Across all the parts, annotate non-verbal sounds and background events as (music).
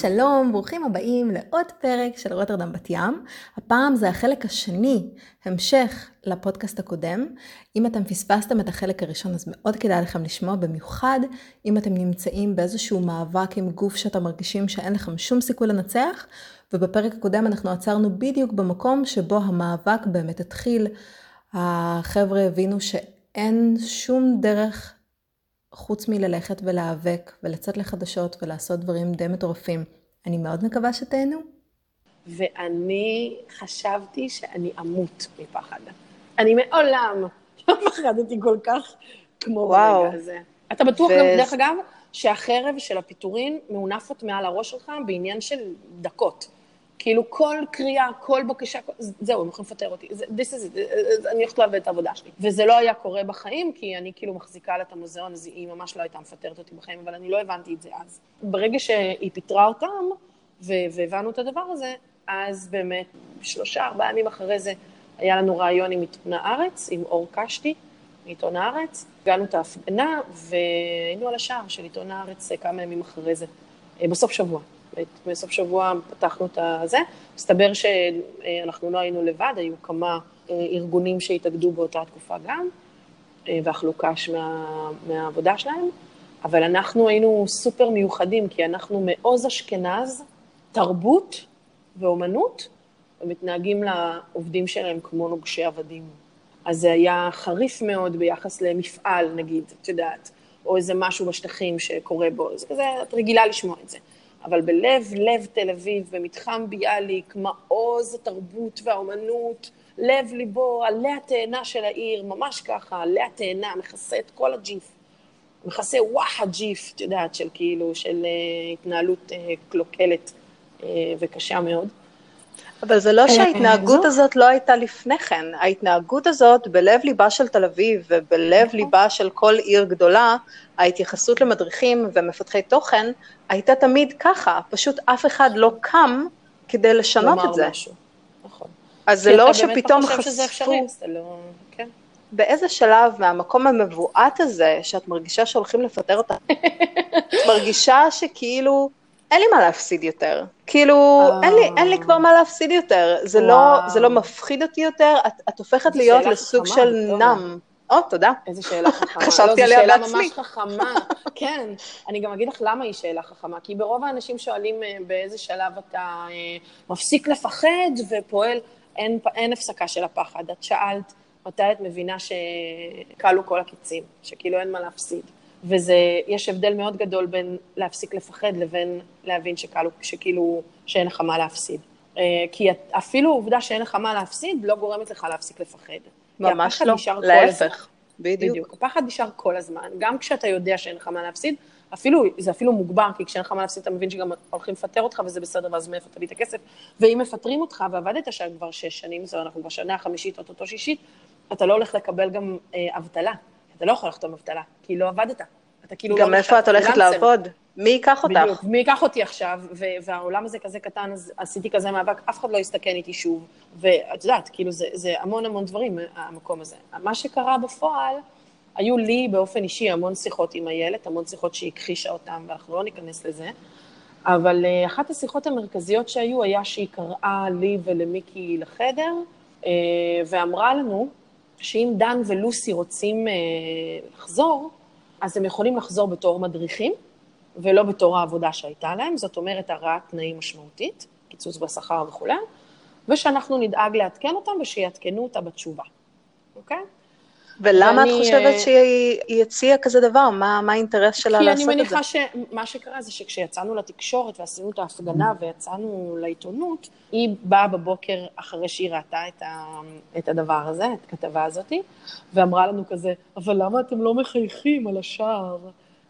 שלום, ברוכים הבאים לעוד פרק של רוטרדם בת ים. הפעם זה החלק השני, המשך לפודקאסט הקודם. אם אתם פספסתם את החלק הראשון אז מאוד כדאי לכם לשמוע, במיוחד אם אתם נמצאים באיזשהו מאבק עם גוף שאתם מרגישים שאין לכם שום סיכוי לנצח, ובפרק הקודם אנחנו עצרנו בדיוק במקום שבו המאבק באמת התחיל. החבר'ה הבינו שאין שום דרך חוץ מללכת ולהיאבק ולצאת לחדשות ולעשות דברים די מטורפים. אני מאוד מקווה שתהנו. ואני חשבתי שאני אמות מפחד. אני מעולם לא (laughs) פחדתי כל כך כמו וואו. ברגע הזה. אתה בטוח ו... גם, דרך אגב, שהחרב של הפיטורין מונפת מעל הראש שלך בעניין של דקות. כאילו כל קריאה, כל בקשה, זהו, הם יכולים לפטר אותי. This is it, אני הולכת לאבד את העבודה שלי. וזה לא היה קורה בחיים, כי אני כאילו מחזיקה לה את המוזיאון, אז היא ממש לא הייתה מפטרת אותי בחיים, אבל אני לא הבנתי את זה אז. ברגע שהיא פיטרה אותם, והבנו את הדבר הזה, אז באמת, שלושה, ארבעה ימים אחרי זה, היה לנו ראיון עם עיתון הארץ, עם אור קשתי, מעיתון הארץ. הגענו את ההפגנה, והיינו על השער של עיתון הארץ כמה ימים אחרי זה, אה, בסוף שבוע. בסוף שבוע פתחנו את הזה. מסתבר שאנחנו לא היינו לבד, היו כמה אה, ארגונים שהתאגדו באותה תקופה גם, אה, ואכלו קש מה, מהעבודה שלהם, אבל אנחנו היינו סופר מיוחדים, כי אנחנו מעוז אשכנז, תרבות ואומנות, ומתנהגים לעובדים שלהם כמו נוגשי עבדים. אז זה היה חריף מאוד ביחס למפעל, נגיד, את יודעת, או איזה משהו בשטחים שקורה בו, זה כזה, את רגילה לשמוע את זה. אבל בלב לב תל אביב, במתחם ביאליק, מעוז התרבות והאומנות, לב ליבו, עלי התאנה של העיר, ממש ככה, עלי התאנה, מכסה את כל הג'יף. מכסה וואח הג'יף, את יודעת, של כאילו, של uh, התנהלות uh, קלוקלת וקשה מאוד. אבל זה לא שההתנהגות הזאת לא הייתה לפני כן. ההתנהגות הזאת בלב ליבה של תל אביב ובלב נכון. ליבה של כל עיר גדולה, ההתייחסות למדריכים ומפתחי תוכן הייתה תמיד ככה, פשוט אף אחד לא קם כדי לשנות את זה. משהו. נכון. אז זה לא שפתאום חשפו... שזה אפשרי, זה לא... כן. באיזה שלב מהמקום המבועת הזה, שאת מרגישה שהולכים לפטר אותה, את מרגישה שכאילו אין לי מה להפסיד יותר. כאילו, אין לי, אין לי כבר מה להפסיד יותר. זה, לא, זה לא מפחיד אותי יותר, את, את הופכת להיות לסוג חכמה, של נם. או, תודה. איזה שאלה חכמה. (laughs) חשבתי לא, עליה בעצמי. זו שאלה ממש חכמה, (laughs) כן. אני גם אגיד לך למה היא שאלה חכמה, כי ברוב האנשים שואלים אה, באיזה שלב אתה אה, מפסיק לפחד ופועל, אין, אין הפסקה של הפחד. את שאלת מתי את מבינה שכלו כל הקיצים, שכאילו אין מה להפסיד. ויש הבדל מאוד גדול בין להפסיק לפחד לבין להבין שכאילו, שכאילו שאין לך מה להפסיד. אה, כי אפילו העובדה שאין לך מה להפסיד לא גורמת לך להפסיק לפחד. ממש לא, להפך. בדיוק. בדיוק. הפחד נשאר כל הזמן, גם כשאתה יודע שאין לך מה להפסיד, אפילו, זה אפילו מוגבר, כי כשאין לך מה להפסיד, אתה מבין שגם הולכים לפטר אותך וזה בסדר, ואז מאיפה תביא את הכסף. ואם מפטרים אותך ועבדת שם כבר שש שנים, זו אנחנו בשנה החמישית, או שישית, אתה לא הולך לקבל גם אה, אבטלה. אתה לא יכול לחתום אבטלה, כי לא עבדת. אתה כאילו גם לא... איפה את הולכת לעבוד? מי ייקח אותך? בדיוק, מי ייקח אותי עכשיו, והעולם הזה כזה קטן, אז עשיתי כזה מאבק, אף אחד לא יסתכן איתי שוב. ואת יודעת, כאילו, זה, זה המון המון דברים, המקום הזה. מה שקרה בפועל, היו לי באופן אישי המון שיחות עם איילת, המון שיחות שהיא הכחישה אותן, ואנחנו לא ניכנס לזה. אבל uh, אחת השיחות המרכזיות שהיו, היה שהיא קראה לי ולמיקי לחדר, uh, ואמרה לנו שאם דן ולוסי רוצים uh, לחזור, אז הם יכולים לחזור בתור מדריכים, ולא בתור העבודה שהייתה להם, זאת אומרת הרעת תנאים משמעותית, קיצוץ בשכר וכולי, ושאנחנו נדאג לעדכן אותם ושיעדכנו אותה בתשובה, אוקיי? ולמה ואני, את חושבת אה, שהיא הציעה כזה דבר? מה, מה האינטרס שלה לעשות את זה? כי אני מניחה שמה שקרה זה שכשיצאנו לתקשורת ועשינו את ההפגנה ויצאנו לעיתונות, היא באה בבוקר אחרי שהיא ראתה את, ה, את הדבר הזה, את הכתבה הזאת, ואמרה לנו כזה, אבל למה אתם לא מחייכים על השער?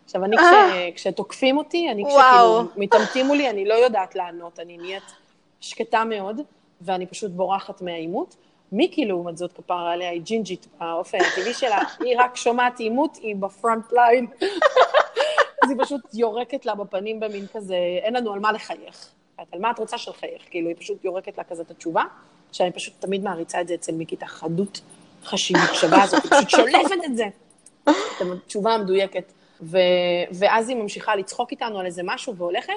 עכשיו, אני, כש, אה. כשתוקפים אותי, אני כשכאילו מתעמתים מולי, אני לא יודעת לענות, אני נהיית שקטה מאוד, ואני פשוט בורחת מהעימות. מיקי, לעומת זאת, כפרה עליה, היא ג'ינג'ית באופן הטבעי שלה, (laughs) היא רק שומעת עימות, היא בפרונט ליין. (laughs) אז היא פשוט יורקת לה בפנים במין כזה, אין לנו על מה לחייך. על מה את רוצה שלחייך? כאילו, היא פשוט יורקת לה כזה את התשובה, שאני פשוט תמיד מעריצה את זה אצל מיקי, את החדות חשיבות שווה הזאת, היא פשוט שולפת את זה. את התשובה המדויקת. ו... ואז היא ממשיכה לצחוק איתנו על איזה משהו והולכת,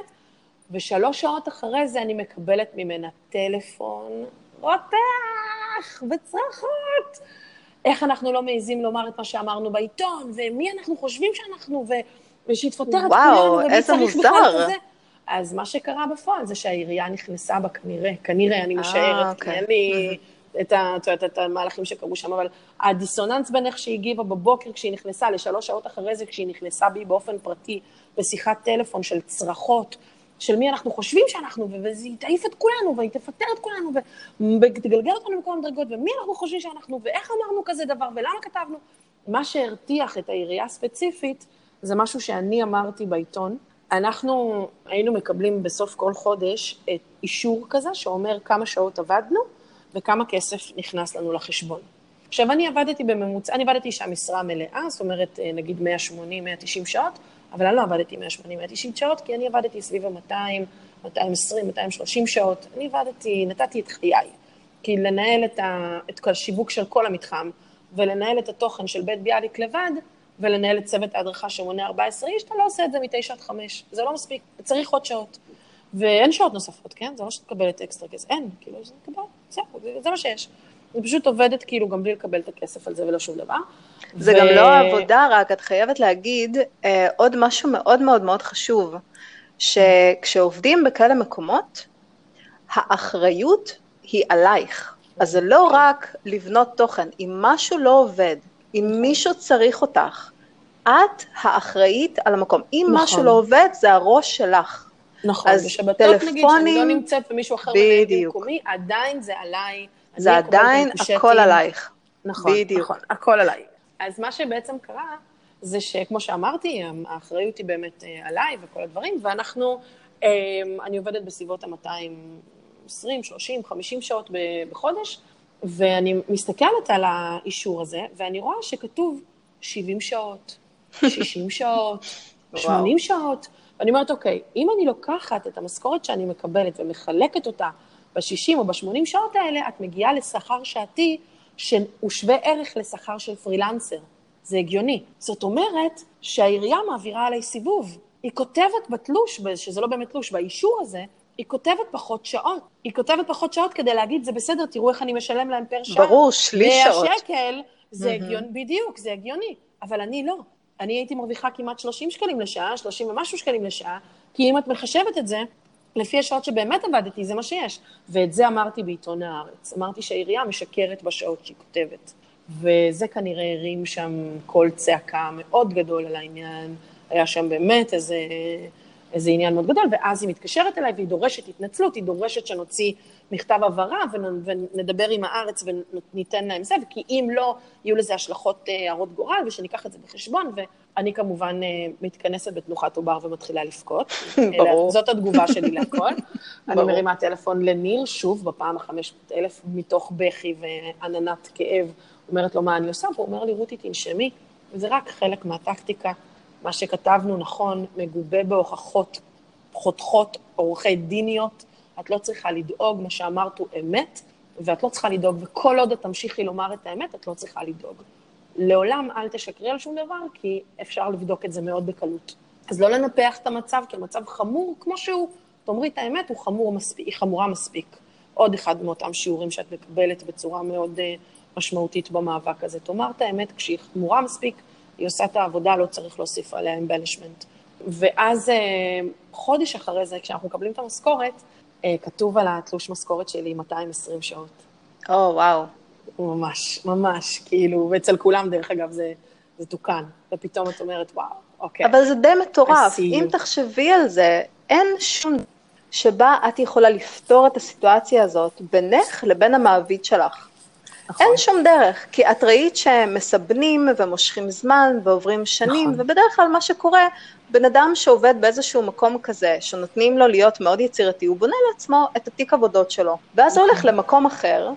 ושלוש שעות אחרי זה אני מקבלת ממנה טלפון רותח וצרחות. איך אנחנו לא מעיזים לומר את מה שאמרנו בעיתון, ומי אנחנו חושבים שאנחנו, ו... ושהיא תפטר את כולנו, ומי צריך בכלל כזה. אז מה שקרה בפועל זה שהעירייה נכנסה בה כנראה, כנראה, אני משערת, אה, כי אין לי את, ה, את, את, את המהלכים שקרו שם, אבל הדיסוננס בין איך שהיא הגיבה בבוקר כשהיא נכנסה, לשלוש שעות אחרי זה כשהיא נכנסה בי באופן פרטי, בשיחת טלפון של צרחות, של מי אנחנו חושבים שאנחנו, והיא תעיף את כולנו, והיא תפטר את כולנו, ותגלגל אותנו בכל המדרגות, ומי אנחנו חושבים שאנחנו, ואיך אמרנו כזה דבר, ולמה כתבנו. מה שהרתיח את העירייה הספציפית, זה משהו שאני אמרתי בעיתון. אנחנו היינו מקבלים בסוף כל חודש את אישור כזה, שאומר כמה שעות עבדנו וכמה כסף נכנס לנו לחשבון. עכשיו, אני עבדתי בממוצע, אני עבדתי שם משרה מלאה, זאת אומרת, נגיד 180-190 שעות, אבל אני לא עבדתי 180-190 שעות, כי אני עבדתי סביב ה-200, 220, 230 שעות. אני עבדתי, נתתי את חיי. כי לנהל את, ה, את השיווק של כל המתחם, ולנהל את התוכן של בית ביאליק לבד, ולנהל את צוות ההדרכה שמונה 14 איש, אתה לא עושה את זה מ-9 עד 5. זה לא מספיק, צריך עוד שעות. ואין שעות נוספות, כן? זה לא שאת מקבלת אקסטרה כסף, אין, כאילו, זה מקבל, זהו, זה, זה מה שיש. אני פשוט עובדת כאילו גם בלי לקבל את הכסף על זה ולא שום דבר. זה ו... גם לא עבודה רק, את חייבת להגיד אה, עוד משהו מאוד מאוד מאוד חשוב, שכשעובדים בכאלה מקומות, האחריות היא עלייך. אז זה לא רק לבנות תוכן, אם משהו לא עובד, אם מישהו צריך אותך, את האחראית על המקום. אם נכון. משהו לא עובד, זה הראש שלך. נכון, אז ושבטוח טלפונים... נגיד שאני לא נמצאת ומישהו אחר מנהל במקומי, עדיין זה עליי. זה עדיין הכל עלייך. נכון, בדיוק. נכון, הכל עליי. אז מה שבעצם קרה, זה שכמו שאמרתי, האחריות היא באמת אה, עליי וכל הדברים, ואנחנו, אה, אני עובדת בסביבות ה-220, 30, 50 שעות בחודש, ואני מסתכלת על האישור הזה, ואני רואה שכתוב 70 שעות, 60 (laughs) שעות, 80 שעות, ואני אומרת, אוקיי, אם אני לוקחת את המשכורת שאני מקבלת ומחלקת אותה ב-60 או ב-80 שעות האלה, את מגיעה לשכר שעתי שהוא שווה ערך לשכר של פרילנסר. זה הגיוני. זאת אומרת שהעירייה מעבירה עליי סיבוב. היא כותבת בתלוש, שזה לא באמת תלוש, באישור הזה, היא כותבת פחות שעות. היא כותבת פחות שעות כדי להגיד, זה בסדר, תראו איך אני משלם להם פר שעה. ברור, שליש שעות. והשקל, זה mm-hmm. הגיוני, בדיוק, זה הגיוני. אבל אני לא. אני הייתי מרוויחה כמעט 30 שקלים לשעה, 30 ומשהו שקלים לשעה, כי אם את מחשבת את זה, לפי השעות שבאמת עבדתי, זה מה שיש. ואת זה אמרתי בעיתון הארץ. אמרתי שהעירייה משקרת בשעות שהיא כותבת. וזה כנראה הרים שם קול צעקה מאוד גדול על העניין. היה שם באמת איזה, איזה עניין מאוד גדול, ואז היא מתקשרת אליי והיא דורשת התנצלות, היא דורשת שנוציא מכתב הבהרה ונדבר עם הארץ וניתן להם זה, כי אם לא, יהיו לזה השלכות אה, הרות גורל ושניקח את זה בחשבון, ואני כמובן אה, מתכנסת בתנוחת עובר ומתחילה לבכות. (laughs) ברור. זאת התגובה שלי להכל. (laughs) אני מרימה טלפון לניר, שוב, בפעם ה-500 אלף, מתוך בכי ועננת כאב, אומרת לו מה אני עושה, והוא אומר לי, רותי, תנשמי, וזה רק חלק מהטקטיקה. מה שכתבנו נכון, מגובה בהוכחות חותכות, עורכי דיניות, את לא צריכה לדאוג, מה שאמרת הוא אמת, ואת לא צריכה לדאוג, וכל עוד את תמשיכי לומר את האמת, את לא צריכה לדאוג. לעולם אל תשקרי על שום דבר, כי אפשר לבדוק את זה מאוד בקלות. אז לא לנפח את המצב כמצב חמור כמו שהוא. תאמרי את האמת, הוא חמור מספיק, היא חמורה מספיק. עוד אחד מאותם שיעורים שאת מקבלת בצורה מאוד uh, משמעותית במאבק הזה. תאמר את האמת, כשהיא חמורה מספיק, היא עושה את העבודה, לא צריך להוסיף עליה embellishment. ואז uh, חודש אחרי זה, כשאנחנו מקבלים את המשכורת, אה, כתוב על התלוש משכורת שלי 220 שעות. או, oh, וואו. ממש, ממש, כאילו, ואצל כולם, דרך אגב, זה, זה תוקן, ופתאום את אומרת, וואו, אוקיי. אבל זה די מטורף. אם תחשבי על זה, אין שום שבה את יכולה לפתור את הסיטואציה הזאת בינך לבין המעביד שלך. נכון. אין שום דרך, כי את ראית שהם מסבנים ומושכים זמן ועוברים שנים, נכון. ובדרך כלל מה שקורה, בן אדם שעובד באיזשהו מקום כזה, שנותנים לו להיות מאוד יצירתי, הוא בונה לעצמו את התיק עבודות שלו, ואז הוא הולך למקום אחר,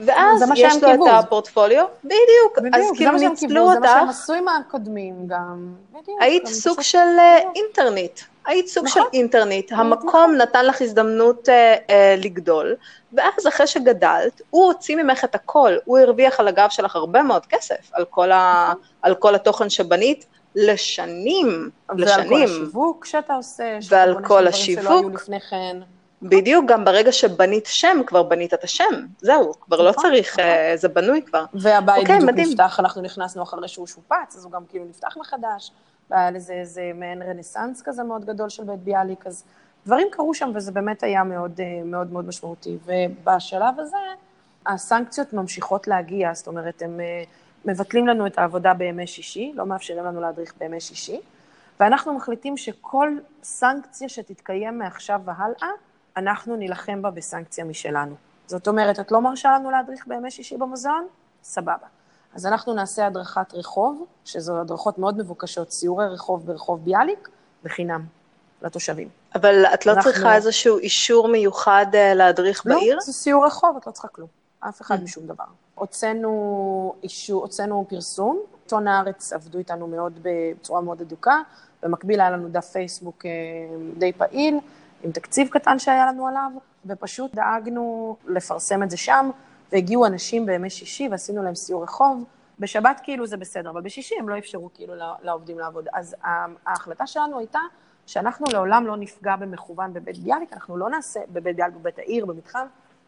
ואז יש לו קיבוז. את הפורטפוליו, בדיוק, בדיוק אז כאילו ניצלו אותך. זה מה שהם עשו עם הקודמים גם. בדיוק, היית סוג של אה, אינטרנט, היית סוג נכון. של אינטרנט, המקום נתן לך הזדמנות אה, אה, לגדול, ואז אחרי שגדלת, הוא הוציא ממך את הכל, הוא הרוויח על הגב שלך הרבה מאוד כסף, על כל, ה, נכון. על כל התוכן שבנית, לשנים, לשנים. ועל כל השיווק שאתה עושה, ועל כל השיווק. שלא היו לפני כן. בדיוק, גם ברגע שבנית שם, כבר בנית את השם, זהו, כבר לא נכון, צריך, נכון. אה, זה בנוי כבר. והבית אוקיי, בדיוק נפתח, אנחנו נכנסנו אחרי שהוא שופץ, אז הוא גם כאילו נפתח מחדש, והיה לזה איזה מעין רנסאנס כזה מאוד גדול של בית ביאליק, אז דברים קרו שם, וזה באמת היה מאוד אה, מאוד, מאוד משמעותי. ובשלב הזה, הסנקציות ממשיכות להגיע, זאת אומרת, הם אה, מבטלים לנו את העבודה בימי שישי, לא מאפשרים לנו להדריך בימי שישי, ואנחנו מחליטים שכל סנקציה שתתקיים מעכשיו והלאה, אנחנו נילחם בה בסנקציה משלנו. זאת אומרת, את לא מרשה לנו להדריך בימי שישי במוזיאון? סבבה. אז אנחנו נעשה הדרכת רחוב, שזו הדרכות מאוד מבוקשות, סיורי רחוב ברחוב ביאליק, בחינם לתושבים. אבל את לא אנחנו... צריכה איזשהו אישור מיוחד אה, להדריך לא, בעיר? לא, זה סיור רחוב, את לא צריכה כלום. אף אחד mm. משום דבר. הוצאנו אישור, הוצאנו פרסום, עיתון הארץ עבדו איתנו מאוד בצורה מאוד אדוקה, במקביל היה לנו דף פייסבוק אה, די פעיל, עם תקציב קטן שהיה לנו עליו, ופשוט דאגנו לפרסם את זה שם, והגיעו אנשים בימי שישי ועשינו להם סיור רחוב. בשבת כאילו זה בסדר, אבל בשישי הם לא אפשרו כאילו לעובדים לעבוד. אז ההחלטה שלנו הייתה שאנחנו לעולם לא נפגע במכוון בבית ביאליק, אנחנו לא נעשה, בבית ביאליק, בבית העיר, במתחם,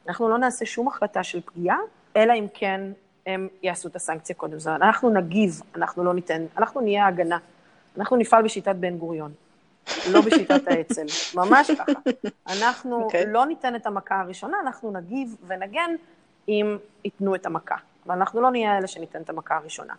אנחנו לא נעשה שום החלטה של פגיעה, אלא אם כן הם יעשו את הסנקציה קודם. זאת אומרת, אנחנו נגיב, אנחנו לא ניתן, אנחנו נהיה הגנה. אנחנו נפעל בשיטת בן גוריון. לא בשיטת האצ"ל, ממש ככה. (laughs) אנחנו okay. אוקיי. לא ניתן את המכה הראשונה, אנחנו נגיב ונגן אם ייתנו את המכה. ואנחנו לא נהיה אלה שניתן את המכה הראשונה.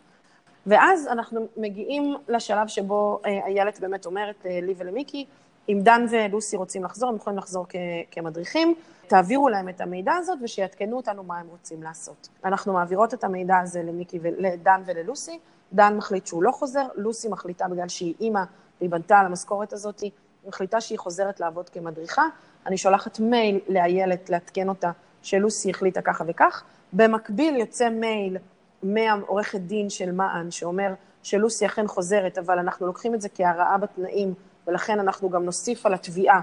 ואז אנחנו מגיעים לשלב שבו אה, איילת באמת אומרת אה, לי ולמיקי, אם דן ולוסי רוצים לחזור, הם יכולים לחזור כ- כמדריכים, תעבירו להם את המידע הזאת ושיעדכנו אותנו מה הם רוצים לעשות. אנחנו מעבירות את המידע הזה למיקי, לדן וללוסי, דן מחליט שהוא לא חוזר, לוסי מחליטה בגלל שהיא אימא והיא בנתה על המשכורת הזאת, היא מחליטה שהיא חוזרת לעבוד כמדריכה, אני שולחת מייל לאיילת לעדכן אותה שלוסי החליטה ככה וכך, במקביל יוצא מייל מהעורכת דין של מען שאומר שלוסי אכן חוזרת, אבל אנחנו לוקחים את זה כהרעה בתנאים, ולכן אנחנו גם נוסיף על התביעה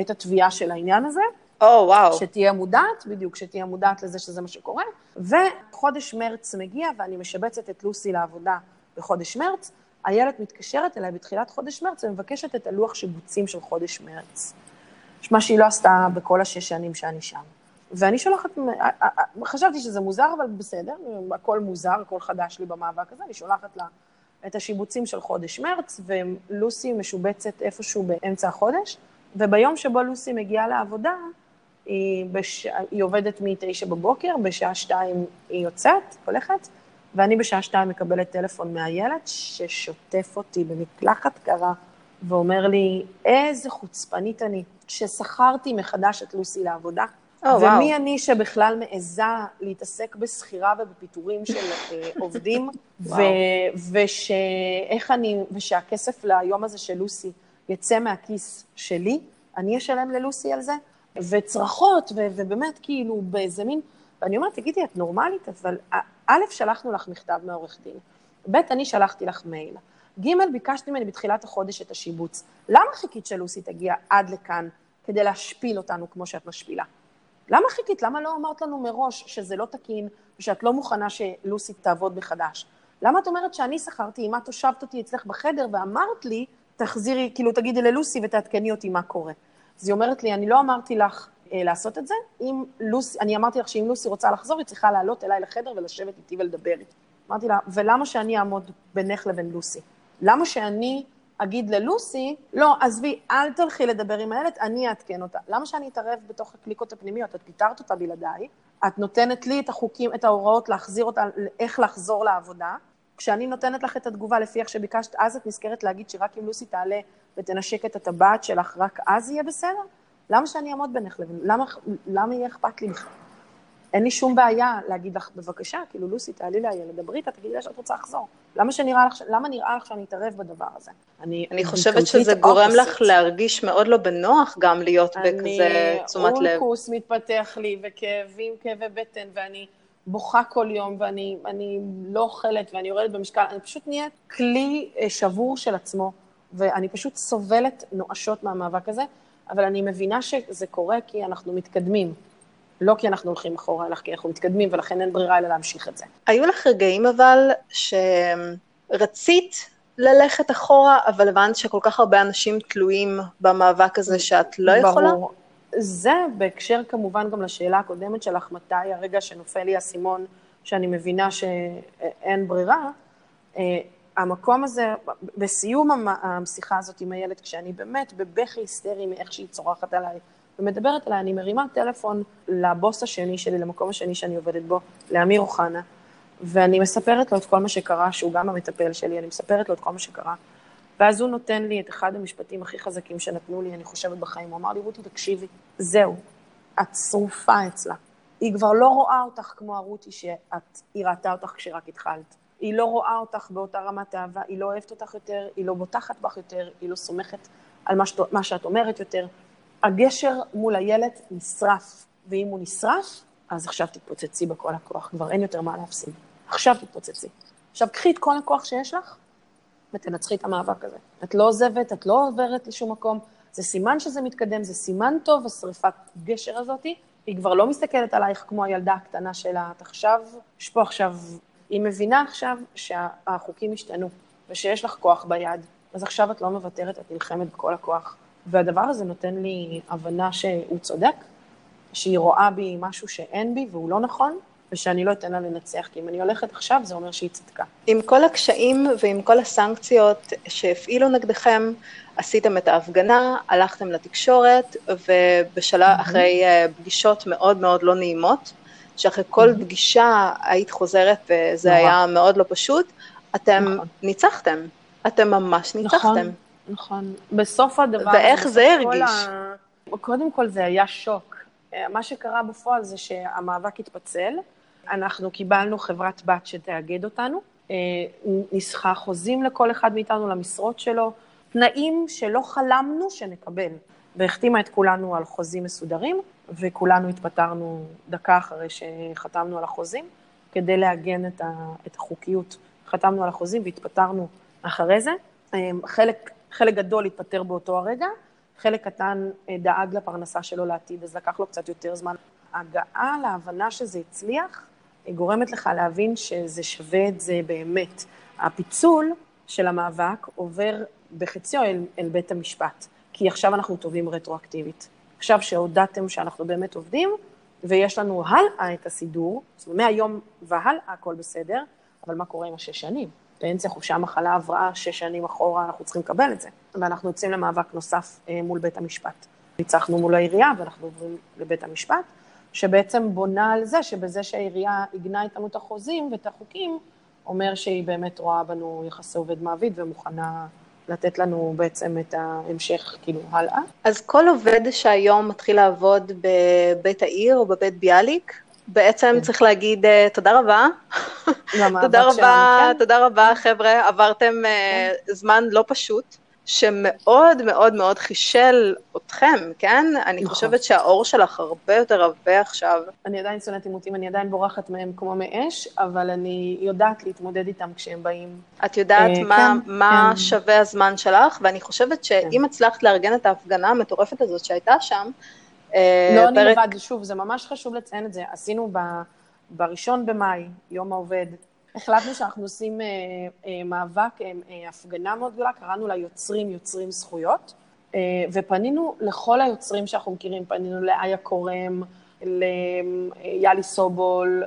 את התביעה של העניין הזה. או, oh, וואו. Wow. שתהיה מודעת, בדיוק, שתהיה מודעת לזה שזה מה שקורה. וחודש מרץ מגיע, ואני משבצת את לוסי לעבודה בחודש מרץ, איילת מתקשרת אליי בתחילת חודש מרץ ומבקשת את הלוח שיבוצים של חודש מרץ. מה שהיא לא עשתה בכל השש שנים שאני שם. ואני שולחת, חשבתי שזה מוזר, אבל בסדר, הכל מוזר, הכל חדש לי במאבק הזה, אני שולחת לה את השיבוצים של חודש מרץ, ולוסי משובצת איפשהו באמצע החודש, וביום שבו לוסי מגיעה לעבודה, היא, בש... היא עובדת מ-9 בבוקר, בשעה שתיים היא יוצאת, הולכת, ואני בשעה שתיים מקבלת טלפון מהילד ששוטף אותי במקלחת קרה ואומר לי, איזה חוצפנית אני, ששכרתי מחדש את לוסי לעבודה, oh, ומי וואו. אני שבכלל מעיזה להתעסק בשכירה ובפיטורים של אה, (laughs) עובדים, ו- ושאיך אני, ושהכסף ליום הזה של לוסי יצא מהכיס שלי, אני אשלם ללוסי על זה, וצרחות, ו- ובאמת כאילו באיזה מין, ואני אומרת, תגידי, את נורמלית? אבל א', שלחנו לך מכתב מעורך דין, ב', אני שלחתי לך מייל, ג', ביקשת ממני בתחילת החודש את השיבוץ. למה חיכית שלוסי תגיע עד לכאן כדי להשפיל אותנו כמו שאת משפילה? למה חיכית? למה לא אמרת לנו מראש שזה לא תקין ושאת לא מוכנה שלוסי תעבוד מחדש? למה את אומרת שאני שכרתי, אם את הושבת אותי אצלך בחדר ואמרת לי, תחזירי, כאילו תגידי ללוסי ותעדכני אותי מה קורה. אז היא אומרת לי, אני לא אמרתי לך אה, לעשות את זה, אם לוסי, אני אמרתי לך שאם לוסי רוצה לחזור, היא צריכה לעלות אליי לחדר ולשבת איתי ולדבר איתי. אמרתי לה, ולמה שאני אעמוד בינך לבין לוסי? למה שאני אגיד ללוסי, לא, עזבי, אל תלכי לדבר עם הילד, אני אעדכן אותה. למה שאני אתערב בתוך הקליקות הפנימיות? את פיטרת אותה בלעדיי, את נותנת לי את החוקים, את ההוראות להחזיר אותה, איך לחזור לעבודה. כשאני נותנת לך את התגובה לפי איך שביקשת, אז את נזכרת להגיד שרק אם לוסי תעלה ותנשק את הטבעת שלך, רק אז יהיה בסדר? למה שאני אעמוד בינך לבין, למה, למה יהיה אכפת לי בכלל? אין לי שום בעיה להגיד לך, בבקשה, כאילו, לוסי, תעלי לילד, דברי איתה, תגידי לה שאת רוצה לחזור. למה שנראה לך, למה נראה לך שאני אתערב בדבר הזה? אני, אני חושבת שזה גורם לך להרגיש מאוד לא בנוח גם להיות בכזה תשומת לב. אני, אולקוס מתפתח לי, וכאבים, כאבי בטן, ואני בוכה כל יום, ואני לא אוכלת, ואני יורדת במשקל, אני פשוט נהיית כלי אה, שבור של עצמו, ואני פשוט סובלת נואשות מהמאבק הזה, אבל אני מבינה שזה קורה כי אנחנו מתקדמים. לא כי אנחנו הולכים אחורה, אלא כי אנחנו מתקדמים, ולכן אין ברירה אלא להמשיך את זה. היו לך רגעים אבל שרצית ללכת אחורה, אבל הבנת שכל כך הרבה אנשים תלויים במאבק הזה שאת לא ברור. יכולה? ברור. זה בהקשר כמובן גם לשאלה הקודמת שלך, מתי הרגע שנופל לי האסימון, שאני מבינה שאין ברירה. אה, המקום הזה, בסיום השיחה הזאת עם הילד, כשאני באמת בבכי היסטרי מאיך שהיא צורחת עליי ומדברת עליי, אני מרימה טלפון לבוס השני שלי, למקום השני שאני עובדת בו, לאמיר אוחנה, ואני מספרת לו את כל מה שקרה, שהוא גם המטפל שלי, אני מספרת לו את כל מה שקרה. ואז הוא נותן לי את אחד המשפטים הכי חזקים שנתנו לי, אני חושבת בחיים. הוא אמר לי, רותי, תקשיבי, זהו, את שרופה אצלה. היא כבר לא רואה אותך כמו הרותי שהיא ראתה אותך כשרק התחלת. היא לא רואה אותך באותה רמת אהבה, היא לא אוהבת אותך יותר, היא לא בוטחת בך יותר, היא לא סומכת על מה, שאת, מה שאת אומרת יותר. הגשר מול הילד נשרף, ואם הוא נשרף, אז עכשיו תתפוצצי בכל הכוח, כבר אין יותר מה להפסיד. עכשיו תתפוצצי. עכשיו קחי את כל הכוח שיש לך, ותנצחי את המאבק הזה. את לא עוזבת, את לא עוברת לשום מקום, זה סימן שזה מתקדם, זה סימן טוב, השריפת גשר הזאתי, היא כבר לא מסתכלת עלייך כמו הילדה הקטנה שלה, את עכשיו, יש פה עכשיו, היא מבינה עכשיו שהחוקים השתנו, ושיש לך כוח ביד, אז עכשיו את לא מוותרת, את נלחמת בכל הכוח. והדבר הזה נותן לי הבנה שהוא צודק, שהיא רואה בי משהו שאין בי והוא לא נכון, ושאני לא אתן לה לנצח, כי אם אני הולכת עכשיו, זה אומר שהיא צדקה. עם כל הקשיים ועם כל הסנקציות שהפעילו נגדכם, עשיתם את ההפגנה, הלכתם לתקשורת, ובשלב, mm-hmm. אחרי אה, פגישות מאוד מאוד לא נעימות, שאחרי כל mm-hmm. פגישה היית חוזרת וזה נורא. היה מאוד לא פשוט, אתם נכון. ניצחתם. אתם ממש ניצחתם. נכון, נכון. בסוף הדבר... ואיך זה הרגיש? ה... קודם כל זה היה שוק. אה, מה שקרה בפועל זה שהמאבק התפצל, אנחנו קיבלנו חברת בת שתאגד אותנו, אה, ניסחה חוזים לכל אחד מאיתנו למשרות שלו, תנאים שלא חלמנו שנקבל, והחתימה את כולנו על חוזים מסודרים, וכולנו התפטרנו דקה אחרי שחתמנו על החוזים, כדי לעגן את, החוקיות. חתמנו על החוזים והתפטרנו אחרי זה. אה, חלק, חלק גדול התפטר באותו הרגע, חלק קטן אה, דאג לפרנסה שלו לעתיד, אז לקח לו קצת יותר זמן. הגעה להבנה שזה הצליח, גורמת לך להבין שזה שווה את זה באמת. הפיצול של המאבק עובר בחציו אל, אל בית המשפט, כי עכשיו אנחנו טובים רטרואקטיבית. עכשיו שהודעתם שאנחנו באמת עובדים, ויש לנו הלאה את הסידור, זאת אומרת, מהיום והלאה הכל בסדר, אבל מה קורה עם השש שנים? פנסיה, חופשה, מחלה, הבראה, שש שנים אחורה, אנחנו צריכים לקבל את זה. ואנחנו יוצאים למאבק נוסף אה, מול בית המשפט. ניצחנו מול העירייה ואנחנו עוברים לבית המשפט. שבעצם בונה על זה שבזה שהעירייה עיגנה איתנו את החוזים ואת החוקים, אומר שהיא באמת רואה בנו יחסי עובד מעביד ומוכנה לתת לנו בעצם את ההמשך, כאילו, הלאה. אז כל עובד שהיום מתחיל לעבוד בבית העיר או בבית ביאליק, בעצם כן. צריך להגיד uh, תודה רבה. תודה רבה, כן. תודה רבה חבר'ה, עברתם uh, כן. זמן לא פשוט. שמאוד מאוד מאוד חישל אתכם, כן? אני נכון. חושבת שהאור שלך הרבה יותר עבה עכשיו. אני עדיין שונאת עימותים, אני עדיין בורחת מהם כמו מאש, אבל אני יודעת להתמודד איתם כשהם באים. את יודעת אה, מה, כן, מה כן. שווה הזמן שלך, ואני חושבת שאם כן. הצלחת לארגן את ההפגנה המטורפת הזאת שהייתה שם, אה, לא אני לבד, שוב, זה ממש חשוב לציין את זה. עשינו בראשון במאי, יום העובד, החלטנו שאנחנו עושים אה, אה, מאבק, אה, אה, הפגנה מאוד גדולה, קראנו לה יוצרים יוצרים זכויות, אה, ופנינו לכל היוצרים שאנחנו מכירים, פנינו לאיה קורם, ליאלי סובול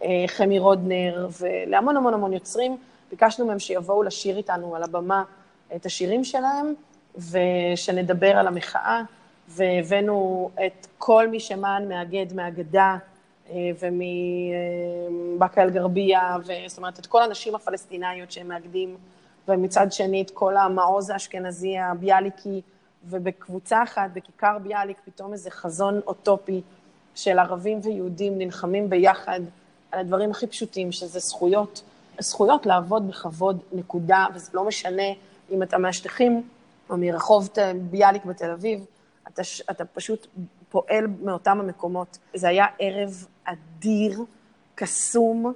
ולחמי רודנר ולהמון המון המון יוצרים, ביקשנו מהם שיבואו לשיר איתנו על הבמה את השירים שלהם ושנדבר על המחאה, והבאנו את כל מי שמען מאגד מהגדה, אה, ומבאקה אל-גרבייה, זאת אומרת, את כל הנשים הפלסטיניות שהם מאגדים, ומצד שני את כל המעוז האשכנזי הביאליקי, ובקבוצה אחת, בכיכר ביאליק, פתאום איזה חזון אוטופי של ערבים ויהודים נלחמים ביחד על הדברים הכי פשוטים, שזה זכויות, זכויות לעבוד בכבוד, נקודה, וזה לא משנה אם אתה מהשטחים או מרחוב ביאליק בתל אביב, אתה, אתה פשוט פועל מאותם המקומות. זה היה ערב אדיר, קסום.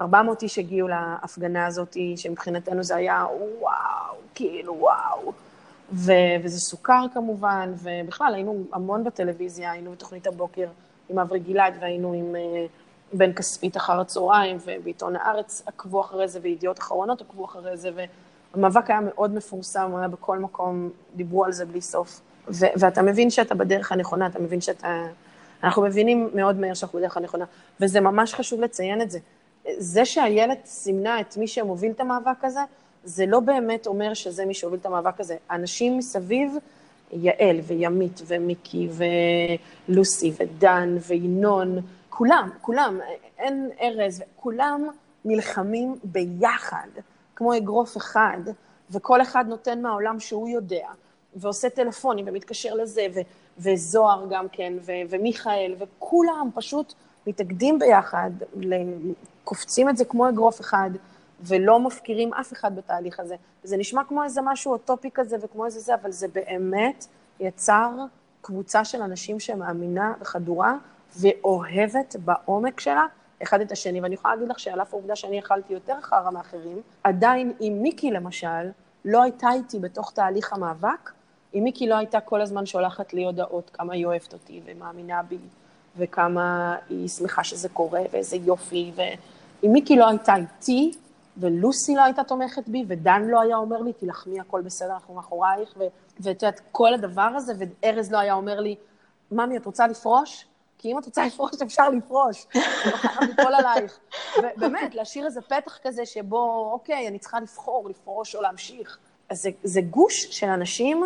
400 איש הגיעו להפגנה הזאת, שמבחינתנו זה היה וואו, כאילו וואו. ו- וזה סוכר כמובן, ובכלל היינו המון בטלוויזיה, היינו בתוכנית הבוקר עם אברי גלעד והיינו עם uh, בן כספית אחר הצהריים, ובעיתון הארץ עקבו אחרי זה, וידיעות אחרונות עקבו אחרי זה, והמאבק היה מאוד מפורסם, הוא היה בכל מקום, דיברו על זה בלי סוף. ו- ואתה מבין שאתה בדרך הנכונה, אתה מבין שאתה... אנחנו מבינים מאוד מהר שאנחנו בדרך הנכונה, וזה ממש חשוב לציין את זה. זה שאיילת סימנה את מי שמוביל את המאבק הזה, זה לא באמת אומר שזה מי שהוביל את המאבק הזה. אנשים מסביב, יעל וימית ומיקי ולוסי ודן וינון, כולם, כולם, אין ארז, כולם נלחמים ביחד, כמו אגרוף אחד, וכל אחד נותן מהעולם שהוא יודע, ועושה טלפונים ומתקשר לזה, ו- וזוהר גם כן, ו- ומיכאל, וכולם פשוט מתאגדים ביחד, קופצים את זה כמו אגרוף אחד, ולא מפקירים אף אחד בתהליך הזה. זה נשמע כמו איזה משהו אוטופי כזה וכמו איזה זה, אבל זה באמת יצר קבוצה של אנשים שמאמינה וחדורה ואוהבת בעומק שלה אחד את השני. ואני יכולה להגיד לך שעל אף העובדה שאני אכלתי יותר חרא מאחרים, עדיין אם מיקי למשל לא הייתה איתי בתוך תהליך המאבק, אם מיקי לא הייתה כל הזמן שולחת לי הודעות כמה היא אוהבת אותי ומאמינה בי, וכמה היא שמחה שזה קורה, ואיזה יופי, ואם מיקי לא הייתה איתי, ולוסי לא הייתה תומכת בי, ודן לא היה אומר לי, תילחמי, הכל בסדר, אנחנו מאחורייך, ואת יודעת, כל הדבר הזה, וארז לא היה אומר לי, ממי, את רוצה לפרוש? כי אם את רוצה לפרוש, אפשר לפרוש. (laughs) אני לא ליפול עלייך. ובאמת, להשאיר איזה פתח כזה שבו, אוקיי, אני צריכה לבחור, לפרוש או להמשיך. אז זה, זה גוש של אנשים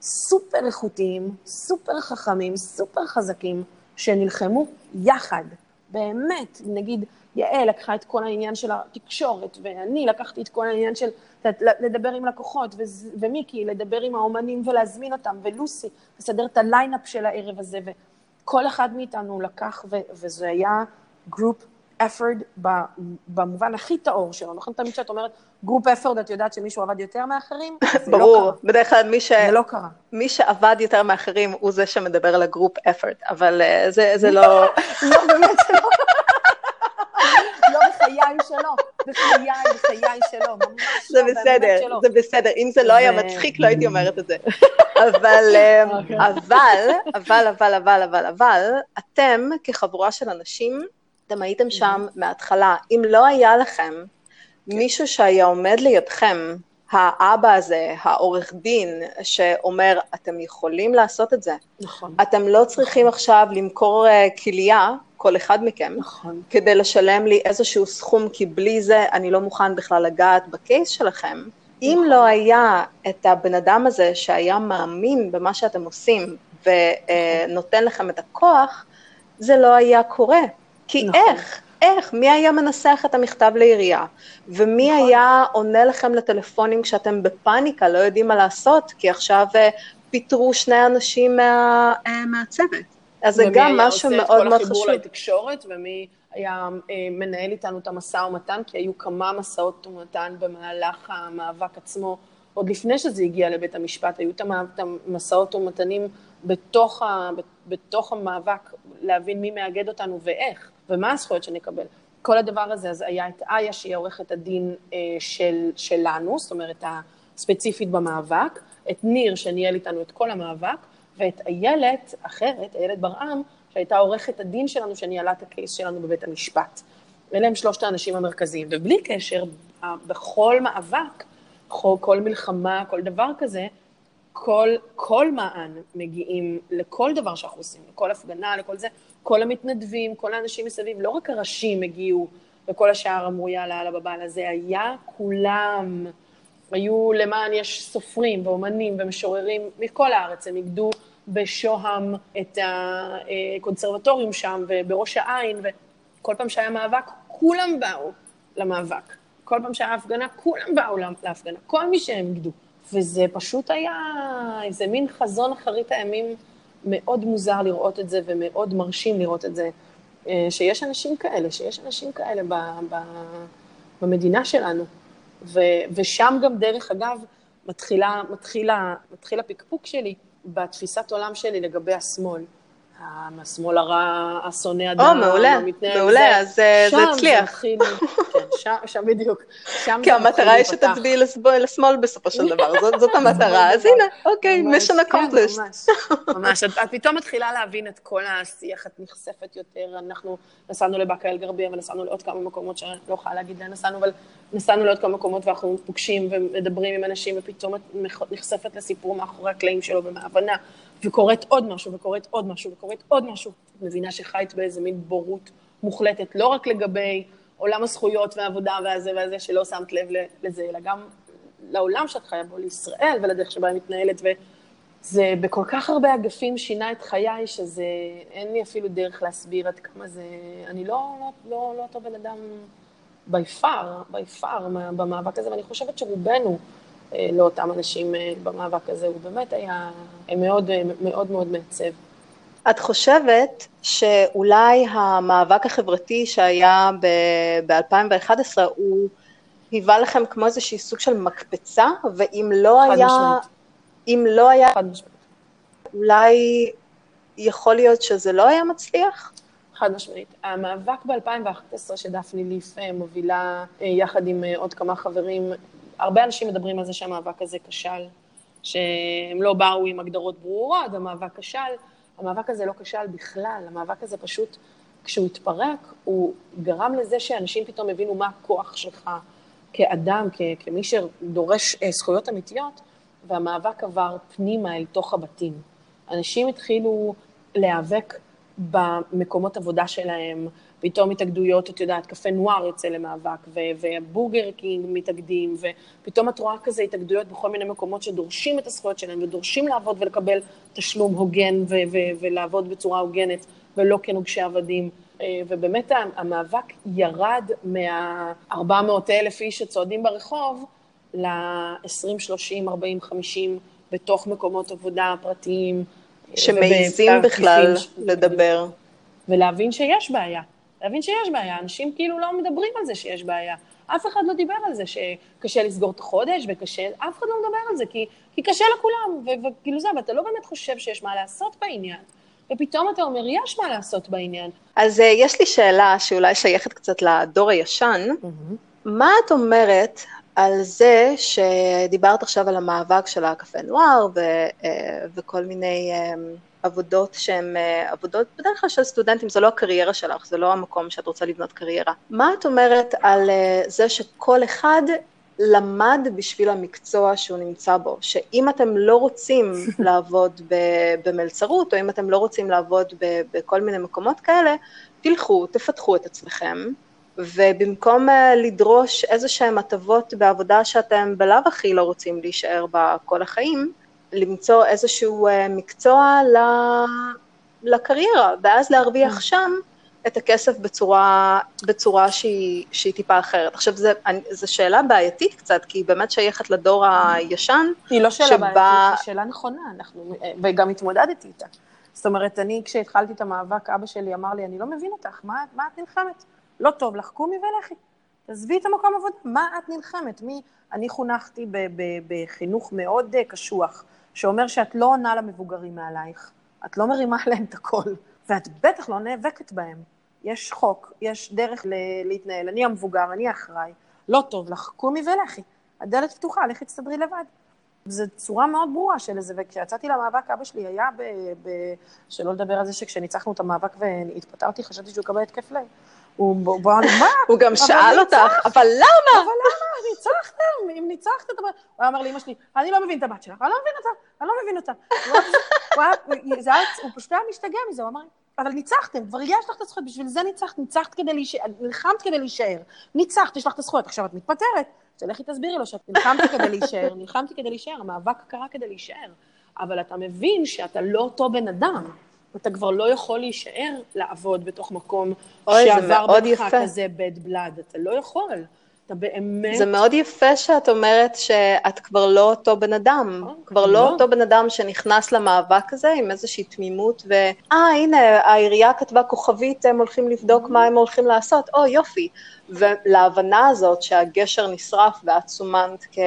סופר איכותיים, סופר חכמים, סופר חזקים, שנלחמו יחד. באמת, נגיד, יעל לקחה את כל העניין של התקשורת, ואני לקחתי את כל העניין של לדבר עם לקוחות, ומיקי, לדבר עם האומנים ולהזמין אותם, ולוסי, לסדר את הליינאפ של הערב הזה, וכל אחד מאיתנו לקח, וזה היה group effort במובן הכי טהור שלו. נכון תמיד כשאת אומרת group effort, את יודעת שמישהו עבד יותר מאחרים? (laughs) לא ברור, לא בדרך כלל מי, ש... לא קרה. מי שעבד יותר מאחרים הוא זה שמדבר על ה group effort, אבל אה, זה, זה לא... (laughs) לא, באמת שלא. (laughs) לא בחיי שלו, בחיי, בחיי שלו, ממש זה לא, בסדר, זה בסדר, אם זה לא היה מצחיק, לא הייתי אומרת את זה. אבל, אוקיי. אבל, אבל, אבל, אבל, אבל, אבל, אתם כחבורה של אנשים, אתם הייתם שם מההתחלה. אם לא היה לכם מישהו שהיה עומד לידכם, האבא הזה, העורך דין, שאומר, אתם יכולים לעשות את זה. נכון. אתם לא צריכים עכשיו למכור כליה, כל אחד מכם, נכון. כדי לשלם לי איזשהו סכום, כי בלי זה אני לא מוכן בכלל לגעת בקייס שלכם. נכון. אם לא היה את הבן אדם הזה שהיה מאמין במה שאתם עושים ונותן לכם את הכוח, זה לא היה קורה. כי נכון. איך? איך? מי היה מנסח את המכתב לעירייה? ומי נכון. היה עונה לכם לטלפונים כשאתם בפאניקה, לא יודעים מה לעשות, כי עכשיו אה, פיטרו שני אנשים מה, אה, מהצוות. אז זה גם משהו מאוד מאוד חשוב. ומי היה עושה את כל החיבור לתקשורת, ומי היה אה, מנהל איתנו את המשא ומתן, כי היו כמה משאות ומתן במהלך המאבק עצמו, עוד לפני שזה הגיע לבית המשפט, היו את המשאות ומתנים בתוך, ה, בתוך המאבק, להבין מי מאגד אותנו ואיך, ומה הזכויות שנקבל. כל הדבר הזה, אז היה את איה, שהיא עורכת הדין אה, של, שלנו, זאת אומרת, הספציפית במאבק, את ניר, שניהל איתנו את כל המאבק, ואת איילת אחרת, איילת ברעם, שהייתה עורכת הדין שלנו, שניהלה את הקייס שלנו בבית המשפט. אלה הם שלושת האנשים המרכזיים, ובלי קשר, בכל מאבק, כל מלחמה, כל דבר כזה, כל, כל מען מגיעים לכל דבר שאנחנו עושים, לכל הפגנה, לכל זה, כל המתנדבים, כל האנשים מסביב, לא רק הראשים הגיעו וכל השאר אמרו יאללה, יאללה בבעל זה היה כולם. היו למען יש סופרים ואומנים ומשוררים מכל הארץ, הם איגדו בשוהם את הקונסרבטוריום שם ובראש העין, וכל פעם שהיה מאבק, כולם באו למאבק. כל פעם שהיה הפגנה, כולם באו להפגנה, כל מי שהם איגדו. וזה פשוט היה איזה מין חזון אחרית הימים מאוד מוזר לראות את זה ומאוד מרשים לראות את זה, אה, שיש אנשים כאלה, שיש אנשים כאלה ב, ב, במדינה שלנו. ו, ושם גם, דרך אגב, מתחילה, מתחילה, מתחיל הפקפוק שלי בתפיסת עולם שלי לגבי השמאל. השמאל הרע, השונא אדם, או, מעולה, מעולה, אז זה הצליח. שם זה התחיל, כן, שם בדיוק. כי המטרה היא שתצביעי לשמאל בסופו של דבר, זאת המטרה, אז הנה, אוקיי, mission accomplished. ממש, ממש, את פתאום מתחילה להבין את כל השיח, את נחשפת יותר, אנחנו נסענו לבאקה אל-גרבייה ונסענו לעוד כמה מקומות שאני לא יכולה להגיד לאן נסענו, אבל נסענו לעוד כמה מקומות ואנחנו פוגשים ומדברים עם אנשים, ופתאום את נחשפת לסיפור מאחורי הקלעים שלו ומהבנה. וקורית עוד משהו, וקורית עוד משהו, וקורית עוד משהו. את מבינה שחיית באיזה מין בורות מוחלטת, לא רק לגבי עולם הזכויות והעבודה והזה והזה, שלא שמת לב לזה, אלא גם לעולם שאת חיה בו, לישראל ולדרך שבה היא מתנהלת, וזה בכל כך הרבה אגפים שינה את חיי, שזה, אין לי אפילו דרך להסביר עד כמה זה, אני לא, לא, לא, לא אותו בן אדם בי פאר, בי פאר במאבק הזה, ואני חושבת שרובנו, אה, לאותם אנשים אה, במאבק הזה, הוא באמת היה מאוד אה, מאוד מאוד מעצב. את חושבת שאולי המאבק החברתי שהיה ב-2011 הוא היווה לכם כמו איזושהי סוג של מקפצה, ואם לא היה... משמעית. אם לא היה... חד משמעית. אולי יכול להיות שזה לא היה מצליח? חד משמעית. המאבק ב-2011 שדפני ליף מובילה יחד עם עוד כמה חברים הרבה אנשים מדברים על זה שהמאבק הזה כשל, שהם לא באו עם הגדרות ברורות, המאבק כשל. המאבק הזה לא כשל בכלל, המאבק הזה פשוט, כשהוא התפרק, הוא גרם לזה שאנשים פתאום הבינו מה הכוח שלך כאדם, כ- כמי שדורש אה, זכויות אמיתיות, והמאבק עבר פנימה אל תוך הבתים. אנשים התחילו להיאבק במקומות עבודה שלהם, פתאום התאגדויות, את יודעת, קפה נוער יוצא למאבק, ובורגר קינג מתאגדים, ופתאום את רואה כזה התאגדויות בכל מיני מקומות שדורשים את הזכויות שלהם, ודורשים לעבוד ולקבל תשלום הוגן ו- ו- ולעבוד בצורה הוגנת, ולא כנוגשי עבדים. אה, ובאמת המאבק ירד מה-400 אלף איש שצועדים ברחוב ל-20, 30, 40, 50 בתוך מקומות עבודה פרטיים. אה, שמעיזים בכלל לדבר. ולהבין שיש בעיה. להבין שיש בעיה, אנשים כאילו לא מדברים על זה שיש בעיה. אף אחד לא דיבר על זה שקשה לסגור את החודש וקשה, אף אחד לא מדבר על זה, כי, כי קשה לכולם, וכאילו זה, ואתה לא באמת חושב שיש מה לעשות בעניין. ופתאום אתה אומר, יש מה לעשות בעניין. אז uh, יש לי שאלה שאולי שייכת קצת לדור הישן. Mm-hmm. מה את אומרת על זה שדיברת עכשיו על המאבק של הקפה נוער ו, uh, וכל מיני... Uh, עבודות שהן אה, עבודות בדרך כלל של סטודנטים, זה לא הקריירה שלך, זה לא המקום שאת רוצה לבנות קריירה. מה את אומרת על אה, זה שכל אחד למד בשביל המקצוע שהוא נמצא בו, שאם אתם לא רוצים (laughs) לעבוד במלצרות, או אם אתם לא רוצים לעבוד בכל מיני מקומות כאלה, תלכו, תפתחו את עצמכם, ובמקום אה, לדרוש איזה שהן הטבות בעבודה שאתם בלאו הכי לא רוצים להישאר בה כל החיים, למצוא איזשהו אה, מקצוע לקריירה, ואז להרוויח כן. שם את הכסף בצורה, בצורה שהיא, שהיא טיפה אחרת. עכשיו, זו שאלה בעייתית קצת, כי היא באמת שייכת לדור הישן. היא לא שאלה שבה... בעייתית, היא שאלה נכונה, אנחנו, וגם התמודדתי איתה. זאת אומרת, אני, כשהתחלתי את המאבק, אבא שלי אמר לי, אני לא מבין אותך, מה, מה את נלחמת? לא טוב לך, קומי ולכי. תעזבי את המקום עבודה, מה את נלחמת? מי... אני חונכתי בחינוך מאוד אה, קשוח. שאומר שאת לא עונה למבוגרים מעלייך, את לא מרימה (laughs) להם את הקול, ואת בטח לא נאבקת בהם. יש חוק, יש דרך להתנהל, אני המבוגר, אני האחראי, לא טוב לך, קומי ולכי. הדלת פתוחה, לכי תסתדרי לבד. זו צורה מאוד ברורה של איזה, וכשיצאתי למאבק, אבא שלי היה ב... ב שלא לדבר על זה שכשניצחנו את המאבק והתפטרתי, חשבתי שהוא יקבל התקף לב. הוא בא מה? הוא גם שאל אותך, אבל למה? אבל למה? ניצחתם, אם ניצחת, הוא אמר לאמא שלי, אני לא מבין את הבת שלך, אני לא מבין אותה, אני לא מבין אותה. הוא פשוט היה משתגע מזה, הוא אמר, אבל ניצחתם, כבר יש לך את הזכויות, בשביל זה ניצחת, ניצחת כדי להישאר, נלחמת כדי להישאר, ניצחת, יש לך את הזכויות, עכשיו את מתפטרת, תלכי תסבירי לו שאת נלחמת כדי להישאר, נלחמתי כדי להישאר, המאבק קרה כדי להישאר, אבל אתה מבין שאתה לא אותו בן אדם. אתה כבר לא יכול להישאר לעבוד בתוך מקום אוי, שעבר בך כזה bad blood, אתה לא יכול. אתה באמת... זה מאוד יפה שאת אומרת שאת כבר לא אותו בן אדם, oh, כבר לא, לא. אותו בן אדם שנכנס למאבק הזה עם איזושהי תמימות, ואה, הנה, העירייה כתבה כוכבית, הם הולכים לבדוק mm-hmm. מה הם הולכים לעשות, או oh, יופי. ולהבנה הזאת שהגשר נשרף ואת סומנת כ...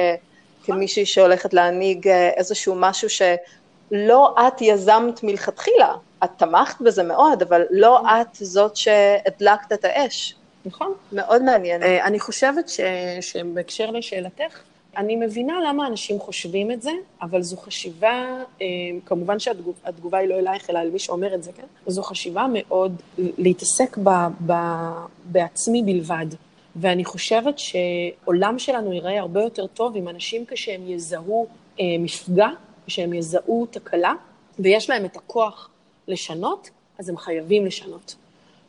כמישהי שהולכת להנהיג אה, איזשהו משהו שלא את יזמת מלכתחילה, את תמכת בזה מאוד, אבל לא. את זאת שהדלקת את האש. נכון. מאוד מעניין. אה, אני חושבת ש... שבהקשר לשאלתך, אני מבינה למה אנשים חושבים את זה, אבל זו חשיבה, אה, כמובן שהתגובה היא לא אלייך, אלא על מי שאומר את זה, כן? זו חשיבה מאוד להתעסק ב, ב, בעצמי בלבד. ואני חושבת שעולם שלנו ייראה הרבה יותר טוב אם אנשים כשהם יזהו אה, מפגע, כשהם יזהו תקלה, ויש להם את הכוח לשנות, אז הם חייבים לשנות.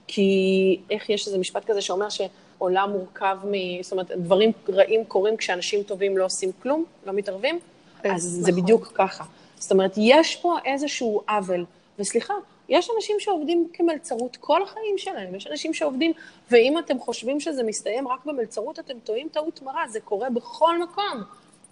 כי איך יש איזה משפט כזה שאומר שעולם מורכב מ... זאת אומרת, דברים רעים קורים כשאנשים טובים לא עושים כלום, לא מתערבים, אז זה נכון. בדיוק ככה. זאת אומרת, יש פה איזשהו עוול, וסליחה, יש אנשים שעובדים כמלצרות כל החיים שלהם, יש אנשים שעובדים, ואם אתם חושבים שזה מסתיים רק במלצרות, אתם טועים טעות מרה, זה קורה בכל מקום.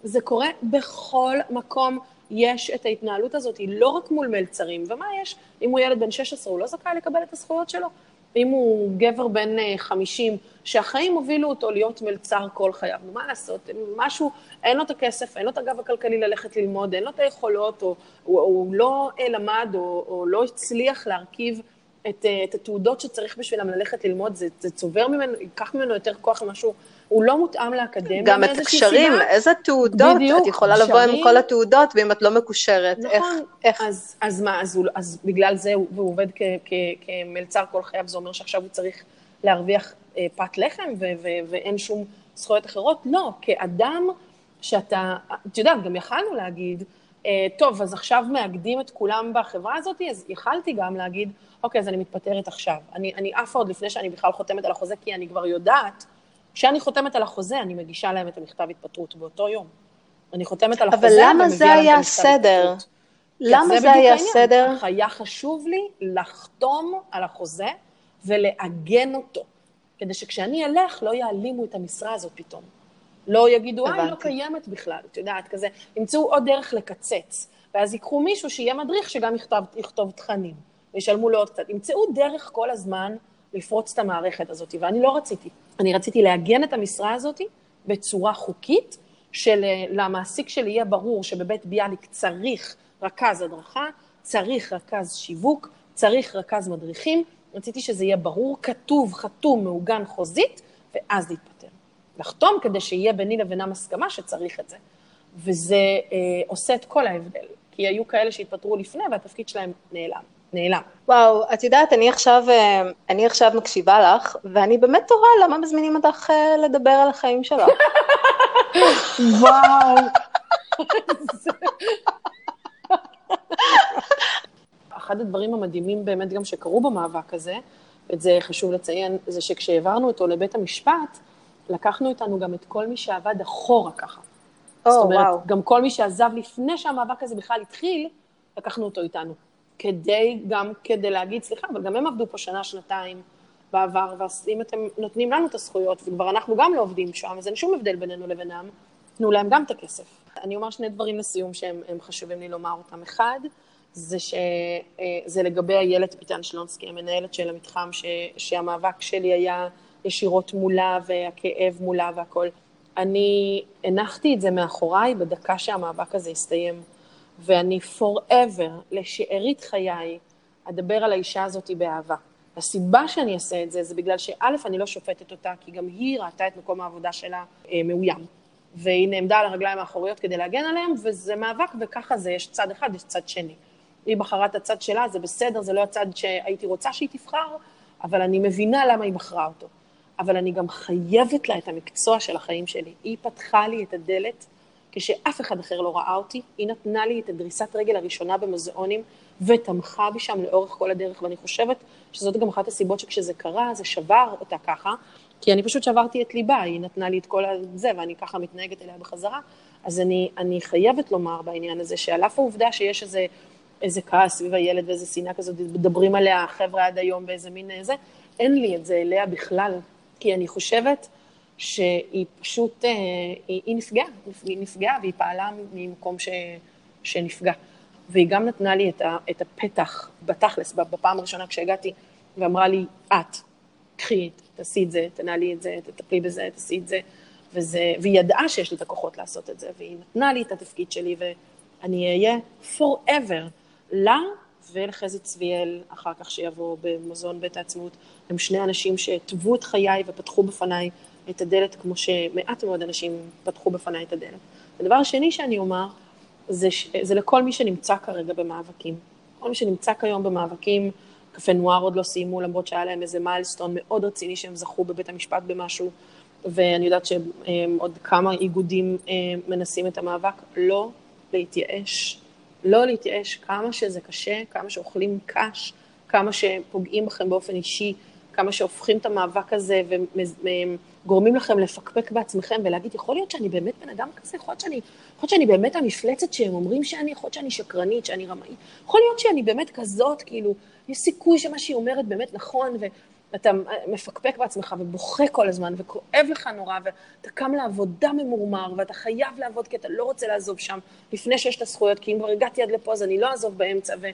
זה קורה בכל מקום. יש את ההתנהלות הזאת, היא לא רק מול מלצרים. ומה יש? אם הוא ילד בן 16, הוא לא זכאי לקבל את הזכויות שלו? אם הוא גבר בן 50, אה, שהחיים הובילו אותו להיות מלצר כל חייו, מה לעשות? משהו, אין לו את הכסף, אין לו את הגב הכלכלי ללכת ללמוד, אין לו את היכולות, או הוא לא אה, למד, או, או לא הצליח להרכיב את, אה, את התעודות שצריך בשבילם ללכת ללמוד, זה, זה צובר ממנו, ייקח ממנו יותר כוח ממה שהוא הוא לא מותאם לאקדמיה. גם את הקשרים, איזה תעודות, בדיוק, את יכולה קשרים, לבוא עם כל התעודות, ואם את לא מקושרת, נכון, איך, איך? אז, אז מה, אז, הוא, אז בגלל זה הוא, הוא עובד כ, כ, כמלצר כל חייו, זה אומר שעכשיו הוא צריך להרוויח אה, פת לחם ו, ו, ואין שום זכויות אחרות? לא, כאדם שאתה, את יודעת, גם יכלנו להגיד, טוב, אז עכשיו מאגדים את כולם בחברה הזאת, אז יכלתי גם להגיד, אוקיי, אז אני מתפטרת עכשיו. אני, אני עפה עוד לפני שאני בכלל חותמת על החוזה, כי אני כבר יודעת כשאני חותמת על החוזה, אני מגישה להם את המכתב התפטרות באותו יום. אני חותמת על החוזה ומביאה להם את המכתב התפטרות. אבל למה זה היה סדר? למה זה היה סדר? היה חשוב לי לחתום על החוזה ולעגן אותו, כדי שכשאני אלך לא יעלימו את המשרה הזאת פתאום. לא יגידו, אה, היא לא קיימת בכלל, את יודעת, כזה, ימצאו עוד דרך לקצץ, ואז ייקחו מישהו שיהיה מדריך שגם יכתוב, יכתוב תכנים, וישלמו לו עוד קצת. ימצאו דרך כל הזמן לפרוץ את המערכת הזאת, ואני לא רציתי. אני רציתי לעגן את המשרה הזאת בצורה חוקית, שלמעסיק שלי יהיה ברור שבבית ביאליק צריך רכז הדרכה, צריך רכז שיווק, צריך רכז מדריכים, רציתי שזה יהיה ברור, כתוב, חתום, מעוגן חוזית, ואז להתפטר. לחתום כדי שיהיה ביני לבינם הסכמה שצריך את זה. וזה אה, עושה את כל ההבדל, כי היו כאלה שהתפטרו לפני והתפקיד שלהם נעלם. נעלם. וואו, את יודעת, אני עכשיו, אה, אני עכשיו מקשיבה לך, ואני באמת תוהה למה מזמינים אותך אה, לדבר על החיים שלך. (laughs) וואו. (laughs) אחד הדברים המדהימים באמת גם שקרו במאבק הזה, ואת זה חשוב לציין, זה שכשהעברנו אותו לבית המשפט, לקחנו איתנו גם את כל מי שעבד אחורה ככה. Oh, זאת אומרת, וואו. גם כל מי שעזב לפני שהמאבק הזה בכלל התחיל, לקחנו אותו איתנו. כדי, גם כדי להגיד, סליחה, אבל גם הם עבדו פה שנה, שנתיים בעבר, ואם אתם נותנים לנו את הזכויות, וכבר אנחנו גם לא עובדים שם, אז אין שום הבדל בינינו לבינם, תנו להם גם את הכסף. אני אומר שני דברים לסיום שהם חשובים לי לומר אותם. אחד, זה שזה אה, לגבי איילת ביטן שלונסקי, המנהלת של המתחם, ש, שהמאבק שלי היה ישירות מולה והכאב מולה והכול. אני הנחתי את זה מאחוריי בדקה שהמאבק הזה הסתיים. ואני forever, לשארית חיי, אדבר על האישה הזאת באהבה. הסיבה שאני אעשה את זה, זה בגלל שא', אני לא שופטת אותה, כי גם היא ראתה את מקום העבודה שלה אה, מאוים. והיא נעמדה על הרגליים האחוריות כדי להגן עליהם, וזה מאבק, וככה זה, יש צד אחד, יש צד שני. היא בחרה את הצד שלה, זה בסדר, זה לא הצד שהייתי רוצה שהיא תבחר, אבל אני מבינה למה היא בחרה אותו. אבל אני גם חייבת לה את המקצוע של החיים שלי. היא פתחה לי את הדלת כשאף אחד אחר לא ראה אותי, היא נתנה לי את הדריסת רגל הראשונה במוזיאונים ותמכה בי שם לאורך כל הדרך, ואני חושבת שזאת גם אחת הסיבות שכשזה קרה, זה שבר אותה ככה, כי אני פשוט שברתי את ליבה, היא נתנה לי את כל זה, ואני ככה מתנהגת אליה בחזרה. אז אני, אני חייבת לומר בעניין הזה, שעל אף העובדה שיש איזה, איזה כעס סביב הילד ואיזה שנאה כזאת, מדברים עליה החבר'ה עד היום באיזה מין זה, אין לי את זה אליה בכלל, כי אני חושבת שהיא פשוט, אה, היא, היא נפגעה, היא נפגעה והיא פעלה ממקום ש, שנפגע. והיא גם נתנה לי את, ה, את הפתח, בתכלס, בפעם הראשונה כשהגעתי, ואמרה לי, את, קחי, תעשי את זה, תנהלי את זה, תטפלי בזה, תעשי את זה. וזה, והיא ידעה שיש לי את הכוחות לעשות את זה, והיא נתנה לי את התפקיד שלי, ואני אהיה forever לה ולחזי צביאל, אחר כך שיבוא במוזיאון בית העצמאות, הם שני אנשים שהתוו את חיי ופתחו בפניי את הדלת, כמו שמעט מאוד אנשים פתחו בפניי את הדלת. הדבר השני שאני אומר, זה, זה לכל מי שנמצא כרגע במאבקים. כל מי שנמצא כיום במאבקים, קפה נואר עוד לא סיימו, למרות שהיה להם איזה מיילסטון מאוד רציני שהם זכו בבית המשפט במשהו, ואני יודעת שעוד כמה איגודים אה, מנסים את המאבק, לא להתייאש. לא להתייאש, כמה שזה קשה, כמה שאוכלים קש, כמה שפוגעים בכם באופן אישי, כמה שהופכים את המאבק הזה וגורמים לכם לפקפק בעצמכם ולהגיד, יכול להיות שאני באמת בן אדם כזה, יכול להיות שאני, יכול להיות שאני באמת המפלצת שהם אומרים שאני, יכול להיות שאני שקרנית, שאני רמאית, יכול להיות שאני באמת כזאת, כאילו, יש סיכוי שמה שהיא אומרת באמת נכון, ואתה מפקפק בעצמך ובוכה כל הזמן, וכואב לך נורא, ואתה קם לעבודה ממורמר, ואתה חייב לעבוד כי אתה לא רוצה לעזוב שם לפני שיש את הזכויות, כי אם כבר הגעתי עד לפה אז אני לא אעזוב באמצע, ו...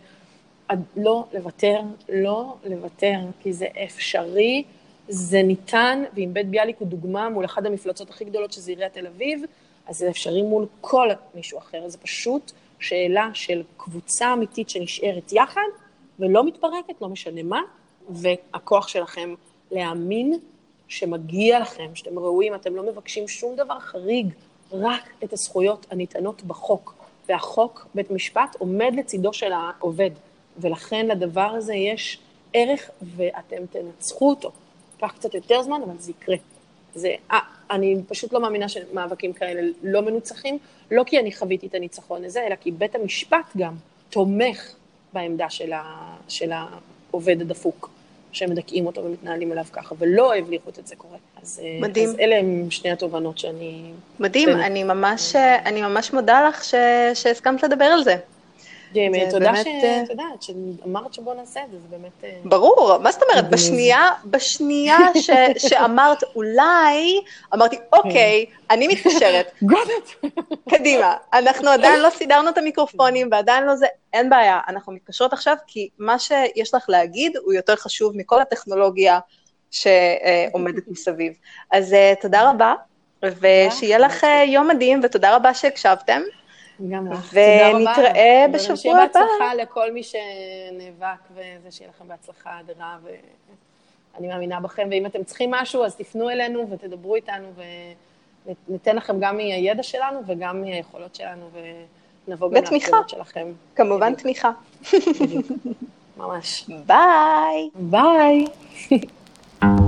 לא לוותר, לא לוותר, כי זה אפשרי, זה ניתן, ואם בית ביאליק הוא דוגמה מול אחת המפלצות הכי גדולות שזה עיריית תל אביב, אז זה אפשרי מול כל מישהו אחר. זה פשוט שאלה של קבוצה אמיתית שנשארת יחד ולא מתפרקת, לא משנה מה, והכוח שלכם להאמין שמגיע לכם, שאתם ראויים, אתם לא מבקשים שום דבר חריג, רק את הזכויות הניתנות בחוק. והחוק, בית משפט, עומד לצידו של העובד. ולכן לדבר הזה יש ערך ואתם תנצחו אותו. ייקח קצת יותר זמן, אבל זה יקרה. זה, אה, אני פשוט לא מאמינה שמאבקים כאלה לא מנוצחים, לא כי אני חוויתי את הניצחון הזה, אלא כי בית המשפט גם תומך בעמדה של, ה, של העובד הדפוק, שהם מדכאים אותו ומתנהלים אליו ככה, ולא לראות את זה קורה. אז, אה, מדהים. אז אלה הם שני התובנות שאני... מדהים, אני ממש, אני ממש מודה לך ש, שהסכמת לדבר על זה. תודה שאת יודעת, שאמרת שבוא נעשה את זה, זה באמת... אה, ברור, מה זאת אומרת? בשנייה, בשנייה (laughs) שאמרת אולי, אמרתי, אוקיי, אני מתקשרת. (laughs) קדימה, אנחנו עדיין לא סידרנו את המיקרופונים (laughs) ועדיין לא זה, אין בעיה, אנחנו מתקשרות עכשיו, כי מה שיש לך להגיד הוא יותר חשוב מכל הטכנולוגיה שעומדת מסביב. אז אה, תודה רבה, ושיהיה לך אה, יום מדהים, ותודה רבה שהקשבתם. גם לך. ונתראה בשבוע הבא. בהצלחה לכל מי שנאבק, וזה שיהיה לכם בהצלחה אדירה, ואני מאמינה בכם. ואם אתם צריכים משהו, אז תפנו אלינו ותדברו איתנו, וניתן לכם גם מהידע שלנו וגם מהיכולות שלנו, ונבוא גם לתמונות שלכם. כמובן תמיכה. ממש. ביי. ביי. (laughs)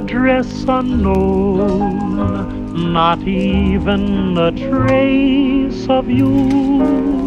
address unknown, not even a trace of you.